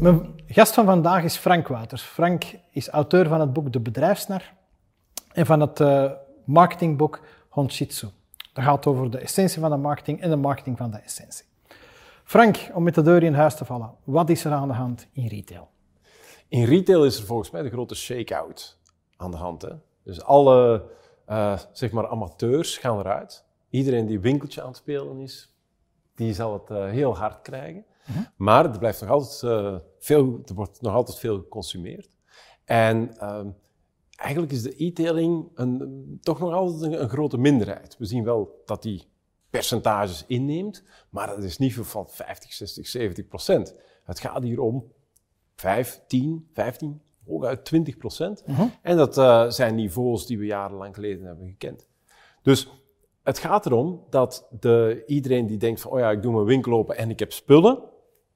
Mijn gast van vandaag is Frank Wouters. Frank is auteur van het boek De Bedrijfsnar en van het uh, marketingboek Honshitsu. Dat gaat over de essentie van de marketing en de marketing van de essentie. Frank, om met de deur in huis te vallen, wat is er aan de hand in retail? In retail is er volgens mij de grote shake-out aan de hand. Hè? Dus alle uh, zeg maar amateurs gaan eruit. Iedereen die winkeltje aan het spelen is, die zal het uh, heel hard krijgen. Maar er, blijft nog altijd, uh, veel, er wordt nog altijd veel geconsumeerd. En ehm, eigenlijk is de e-tailing toch nog altijd een, een, grote minderheid. We zien wel dat die percentages inneemt, maar dat is niet van 50, 60, 70 procent. Het gaat hier om 5, 10, 15, hooguit 20 procent. Mhm. En dat uh, zijn niveaus die we jarenlang geleden hebben gekend. Dus het gaat erom dat de, iedereen die denkt van, oh ja, ik doe mijn winkel open en ik heb spullen,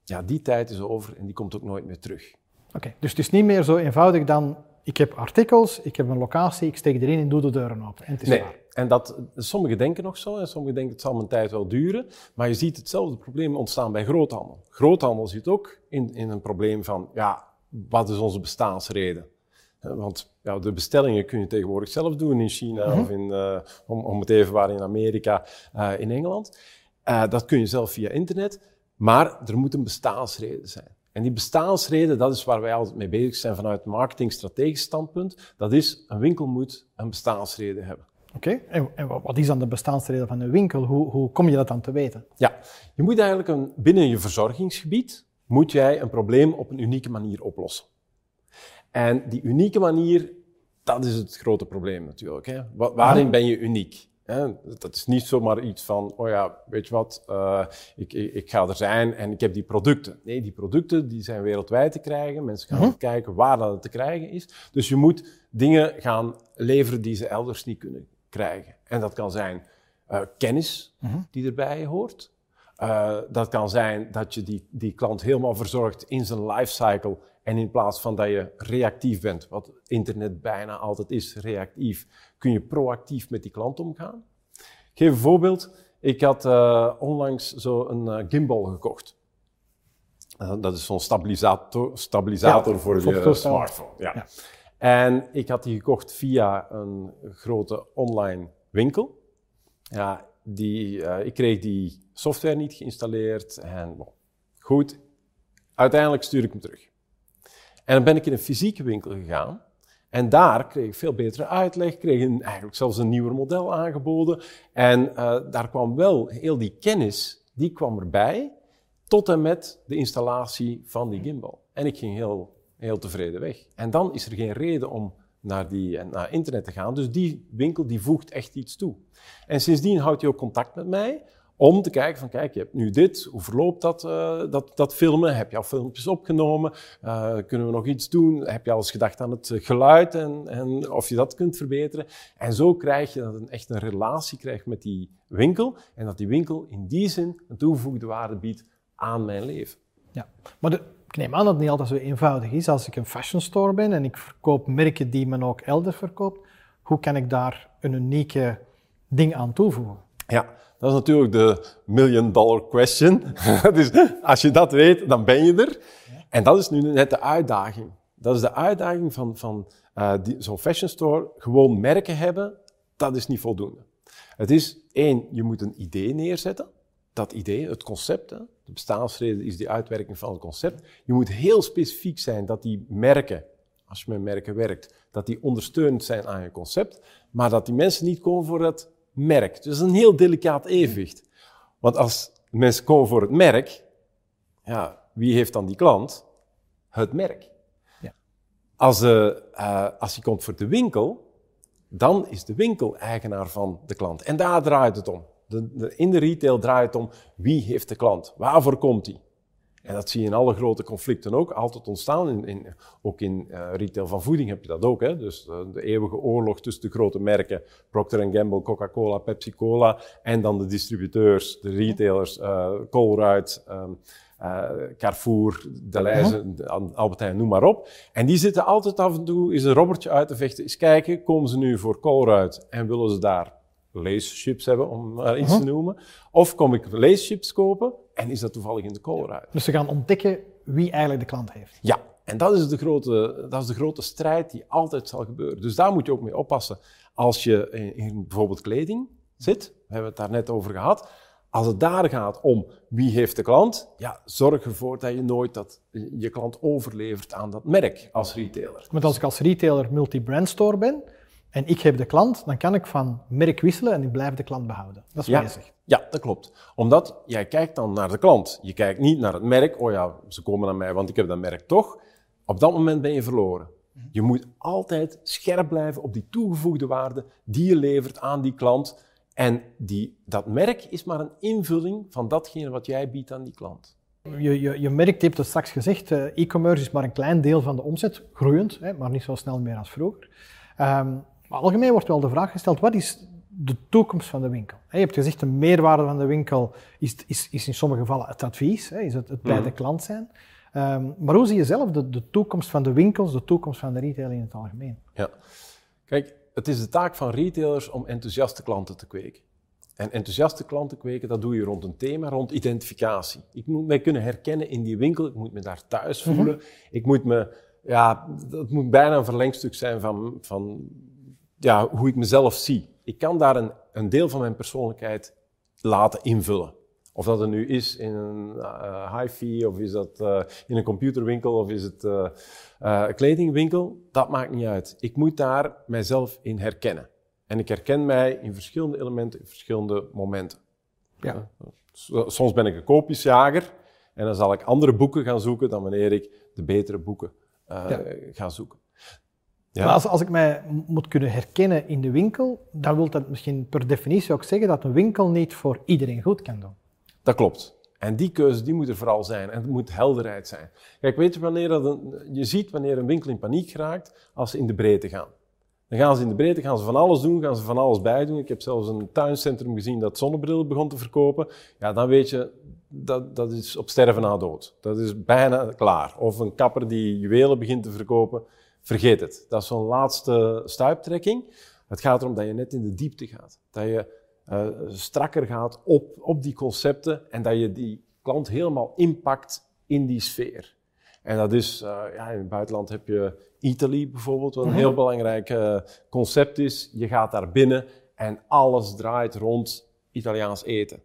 ja, die tijd is over en die komt ook nooit meer terug. Oké, dus het is niet meer zo eenvoudig dan, ik heb artikels, ik heb een locatie, ik steek erin en doe de deuren open. En het is nee, en dat, sommigen denken nog zo en sommigen denken het zal mijn tijd wel duren, maar je ziet hetzelfde probleem ontstaan bij groothandel. Groothandel zit ook in, in een probleem van, ja, wat is onze bestaansreden? Want ja, de bestellingen kun je tegenwoordig zelf doen in China mhm. of in, uh, om, om het even waar in Amerika, uh, in Engeland. Uh, dat kun je zelf via internet, maar er moet een bestaansreden zijn. En die bestaansreden, dat is waar wij altijd mee bezig zijn vanuit marketingstrategisch standpunt. Dat is, een winkel moet een bestaansreden hebben. Oké, en, en, wat is dan de bestaansreden van een winkel? Hoe, hoe kom je dat dan te weten? Ja, je moet eigenlijk een, binnen je verzorgingsgebied, moet jij een probleem op een unieke manier oplossen. En die unieke manier, dat is het grote probleem natuurlijk. Hè? Waarin ben je uniek? Hè? Dat is niet zomaar iets van, oh ja, weet je wat, uh, ik, ik, ik, ga er zijn en ik heb die producten. Nee, die producten die zijn wereldwijd te krijgen. Mensen gaan uh kijken waar dat te krijgen is. Dus je moet dingen gaan leveren die ze elders niet kunnen krijgen. En dat kan zijn uh, kennis uh die erbij hoort. Uh, dat kan zijn dat je die, die klant helemaal verzorgt in zijn lifecycle en in plaats van dat je reactief bent, wat internet bijna altijd is, reactief, kun je proactief met die klant omgaan. Ik geef een voorbeeld. Ik had uh, onlangs zo een uh, gimbal gekocht. Uh, dat is zo'n stabilisator, stabilisator voor je smartphone. Ja. ja. En ik had die gekocht via een grote online winkel. Ja, die, ik kreeg die software niet geïnstalleerd en bon, goed. Uiteindelijk stuur ik hem terug. En dan ben ik in een fysieke winkel gegaan. En daar kreeg ik veel betere uitleg, kreeg eigenlijk zelfs een nieuwer model aangeboden. En uh, daar kwam wel heel die kennis, die kwam erbij, tot en met de installatie van die gimbal. En ik ging heel, heel tevreden weg. En dan is er geen reden om naar, die, naar internet te gaan. Dus die winkel die voegt echt iets toe. En sindsdien houdt hij ook contact met mij om te kijken van, kijk, je hebt nu dit, hoe verloopt dat, uh, dat, dat filmen? Heb je al filmpjes opgenomen? Uh, kunnen we nog iets doen? Heb je al eens gedacht aan het geluid en, en of je dat kunt verbeteren? En zo krijg je dat een, echt een relatie krijgt met die winkel en dat die winkel in die zin een toegevoegde waarde biedt aan mijn leven. Ja, maar ik neem aan dat het niet altijd zo eenvoudig is. Als ik een fashion store ben en ik verkoop merken die men ook elders verkoopt, hoe kan ik daar een unieke ding aan toevoegen? Ja, dat is natuurlijk de million dollar question. dus als je dat weet, dan ben je er. En dat is nu net de uitdaging. Dat is de uitdaging van, van uh, zo'n fashion store. Gewoon merken hebben, dat is niet voldoende. Het is één, je moet een idee neerzetten. Dat idee, het concept, hè. de bestaansreden is die uitwerking van het concept. Je moet heel specifiek zijn dat die merken, als je met merken werkt, dat die ondersteunend zijn aan je concept. Maar dat die mensen niet komen voor dat merk. Dus een heel delicaat evenwicht. Want als mensen komen voor het merk, ja, wie heeft dan die klant? Het merk. Ja. Als, uh, als je komt voor de winkel, dan is de winkel eigenaar van de klant. En daar draait het om. De, de, in de retail draait het om wie heeft de klant? Waarvoor komt hij? En dat zie je in alle grote conflicten ook altijd ontstaan. In, in, ook in uh, retail van voeding heb je dat ook. Hè? Dus uh, de eeuwige oorlog tussen de grote merken, Procter Gamble, Coca-Cola, Pepsi-Cola, en dan de distributeurs, de retailers, uh, Colruyt, um, Carrefour, Deleuze, Albert Heijn, noem maar op. En die zitten altijd af en toe is een robbertje uit te vechten. Eens kijken, komen ze nu voor Colruyt en willen ze daar leeschips hebben, om maar iets te noemen. Of kom ik leeschips kopen en is dat toevallig in de koolruit. Dus ze gaan ontdekken wie eigenlijk de klant heeft. Ja, en dat is, de grote, dat is de grote strijd die altijd zal gebeuren. Dus daar moet je ook mee oppassen. Als je in, in bijvoorbeeld kleding zit, we hebben het daar net over gehad. Als het daar gaat om wie heeft de klant, ja, zorg ervoor dat je nooit dat, je klant overlevert aan dat merk als retailer. Want als ik als retailer multi-brand store ben en ik heb de klant, dan kan ik van merk wisselen en ik blijf de klant behouden. Dat is Ja. wat je zegt. Ja, dat klopt. Omdat jij kijkt dan naar de klant. Je kijkt niet naar het merk. Oh ja, ze komen naar mij, want ik heb dat merk toch. Op dat moment ben je verloren. Je moet altijd scherp blijven op die toegevoegde waarde die je levert aan die klant. En die, dat merk is maar een invulling van datgene wat jij biedt aan die klant. Je, je, je merkt, je hebt het straks gezegd, eh, e-commerce is maar een klein deel van de omzet, groeiend, hè, maar niet zo snel meer als vroeger. Ehm, maar algemeen wordt wel de vraag gesteld, wat is de toekomst van de winkel? Je hebt gezegd, de meerwaarde van de winkel is, is, is in sommige gevallen het advies, is het, het bij de klant zijn. Ehm, maar hoe zie je zelf de, de toekomst van de winkels, de toekomst van de retail in het algemeen? Ja. Kijk, het is de taak van retailers om enthousiaste klanten te kweken. En enthousiaste klanten kweken, dat doe je rond een thema, rond identificatie. Ik moet mij kunnen herkennen in die winkel, ik moet me daar thuis voelen. Ik moet me, ja, dat moet bijna een verlengstuk zijn van, van ja, hoe ik mezelf zie. Ik kan daar een, een deel van mijn persoonlijkheid laten invullen. Of dat er nu is in een eh hi-fi, of is dat eh, in een computerwinkel, of is het eh, een kledingwinkel, dat maakt niet uit. Ik moet daar mijzelf in herkennen. En ik herken mij in verschillende elementen, in verschillende momenten. Ja. So- Soms ben ik een koopjesjager en dan zal ik andere boeken gaan zoeken dan wanneer ik de betere boeken Ja. ga zoeken. Ja. Maar als, als ik mij moet kunnen herkennen in de winkel, dan wil dat misschien per definitie ook zeggen dat een winkel niet voor iedereen goed kan doen. Dat klopt. En die keuze die moet er vooral zijn. En het moet helderheid zijn. Kijk, weet je wanneer dat een, je ziet wanneer een winkel in paniek raakt als ze in de breedte gaan. Dan gaan ze in de breedte, gaan ze van alles doen, gaan ze van alles bij doen. Ik heb zelfs een tuincentrum gezien dat zonnebrillen begon te verkopen. Ja, dan weet je, dat, dat is op sterven na dood. Dat is bijna klaar. Of een kapper die juwelen begint te verkopen, vergeet het. Dat is zo'n laatste stuiptrekking. Het gaat erom dat je net in de diepte gaat. Dat je eh, strakker gaat op, op die concepten en dat je die klant helemaal inpakt in die sfeer. En dat is, eh, ja, in het buitenland heb je Italy bijvoorbeeld, wat een heel belangrijk eh, concept is. Je gaat daar binnen en alles draait rond Italiaans eten.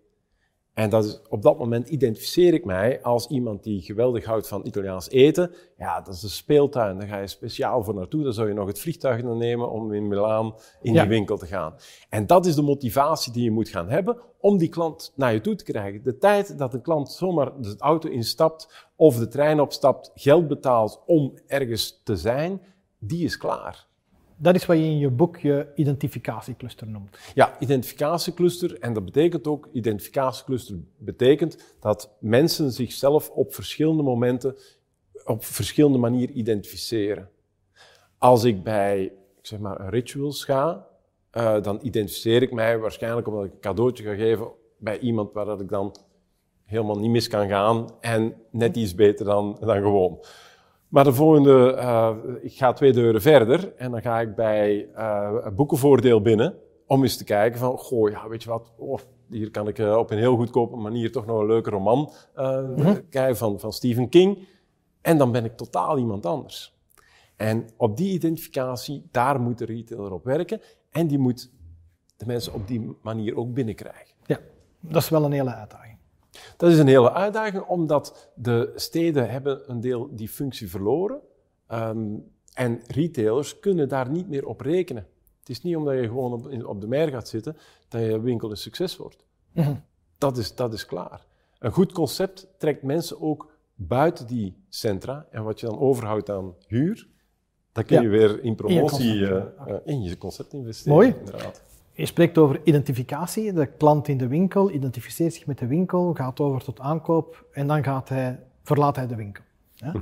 En dat is, op dat moment identificeer ik mij als iemand die geweldig houdt van Italiaans eten. Ja, dat is een speeltuin. Daar ga je speciaal voor naartoe. Dan zou je nog het vliegtuig naar nemen om in Milaan in Ja. die winkel te gaan. En dat is de motivatie die je moet gaan hebben om die klant naar je toe te krijgen. De tijd dat een klant zomaar de auto instapt of de trein opstapt, geld betaalt om ergens te zijn, die is klaar. Dat is wat je in je boek je identificatiecluster noemt. Ja, identificatiecluster. En dat betekent ook, identificatiecluster betekent dat mensen zichzelf op verschillende momenten, op verschillende manieren identificeren. Als ik bij, zeg maar, rituals ga, eh, dan identificeer ik mij waarschijnlijk omdat ik een cadeautje ga geven bij iemand waar dat ik dan helemaal niet mis kan gaan en net iets beter dan, dan gewoon. Maar de volgende, eh, ik ga twee deuren verder en dan ga ik bij een boekenvoordeel binnen om eens te kijken van, goh, ja, weet je wat, oh, hier kan ik eh, op een heel goedkope manier toch nog een leuke roman eh, krijgen van, van Stephen King. En dan ben ik totaal iemand anders. En op die identificatie, daar moet de retailer op werken en die moet de mensen op die manier ook binnenkrijgen. Ja, dat is wel een hele uitdaging. Dat is een hele uitdaging, omdat de steden hebben een deel die functie verloren. Ehm, en retailers kunnen daar niet meer op rekenen. Het is niet omdat je gewoon op, in- op de mer gaat zitten, dat je winkel een succes wordt. dat, is, dat is klaar. Een goed concept trekt mensen ook buiten die centra. En wat je dan overhoudt aan huur, dat kun Ja, je weer in promotie, concept. eh, eh, in je concept investeren. Mooi. Inderdaad. Je spreekt over identificatie. De klant in de winkel identificeert zich met de winkel, gaat over tot aankoop en dan gaat hij, verlaat hij de winkel. Ja?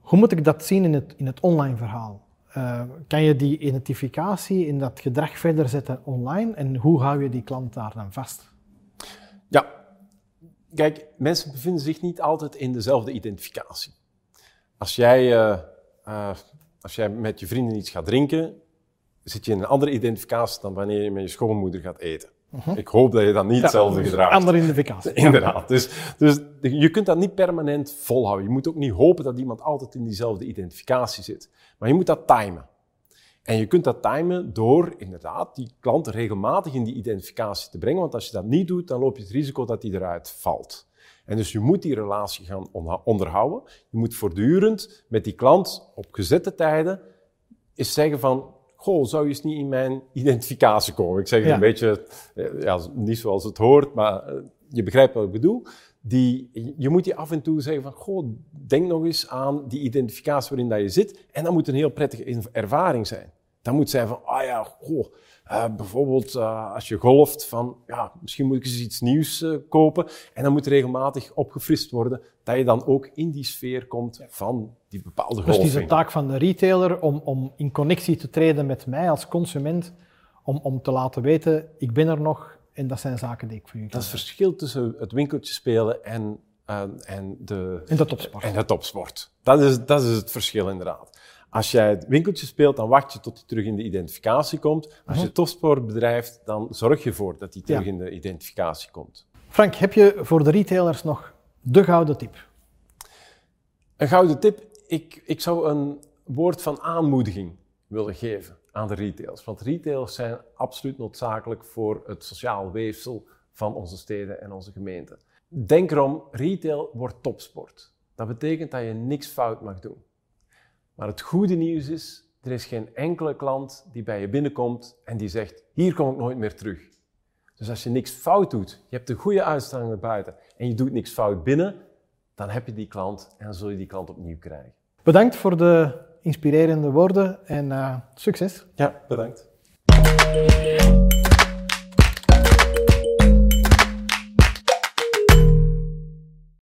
Hoe moet ik dat zien in het, in het online verhaal? Eh, kan je die identificatie in dat gedrag verder zetten online en hoe hou je die klant daar dan vast? Ja, kijk, mensen bevinden zich niet altijd in dezelfde identificatie. Als jij, eh, eh, als jij met je vrienden iets gaat drinken, zit je in een andere identificatie dan wanneer je met je schoonmoeder gaat eten. Ik hoop dat je dan niet hetzelfde gedraagt. Andere identificatie. Inderdaad. Dus, dus je kunt dat niet permanent volhouden. Je moet ook niet hopen dat iemand altijd in diezelfde identificatie zit. Maar je moet dat timen. En je kunt dat timen door inderdaad die klanten regelmatig in die identificatie te brengen. Want als je dat niet doet, dan loop je het risico dat die eruit valt. En dus je moet die relatie gaan onderhouden. Je moet voortdurend met die klant op gezette tijden eens zeggen van, goh, zou je eens niet in mijn identificatie komen? Ik zeg het een beetje, eh, ja, niet zoals het hoort, maar eh, je begrijpt wat ik bedoel. Die, je moet die af en toe zeggen van, goh, denk nog eens aan die identificatie waarin dat je zit. En dat moet een heel prettige ervaring zijn. Dat moet zijn van, ah ja, goh, uh, bijvoorbeeld uh, als je golft van, ja, misschien moet ik eens iets nieuws uh, kopen. En dan moet regelmatig opgefrist worden, dat je dan ook in die sfeer komt van die bepaalde golfing. Dus het is de taak van de retailer om, om in connectie te treden met mij als consument, om, om te laten weten, ik ben er nog en dat zijn zaken die ik voor u Dat is het verschil tussen het winkeltje spelen en, en, de, en de topsport. En de topsport. Dat is, dat is het verschil inderdaad. Als jij het winkeltje speelt, dan wacht je tot hij terug in de identificatie komt. Als je topsport bedrijft, dan zorg je ervoor dat hij terug in de identificatie komt. Frank, heb je voor de retailers nog de gouden tip? Een gouden tip? Ik, ik zou een woord van aanmoediging willen geven aan de retailers. Want retailers zijn absoluut noodzakelijk voor het sociaal weefsel van onze steden en onze gemeenten. Denk erom, retail wordt topsport. Dat betekent dat je niks fout mag doen. Maar het goede nieuws is, er is geen enkele klant die bij je binnenkomt en die zegt, hier kom ik nooit meer terug. Dus als je niks fout doet, je hebt een goede uitstraling naar buiten en je doet niks fout binnen, dan heb je die klant en dan zul je die klant opnieuw krijgen. Bedankt voor de inspirerende woorden en uh, succes. Ja, bedankt.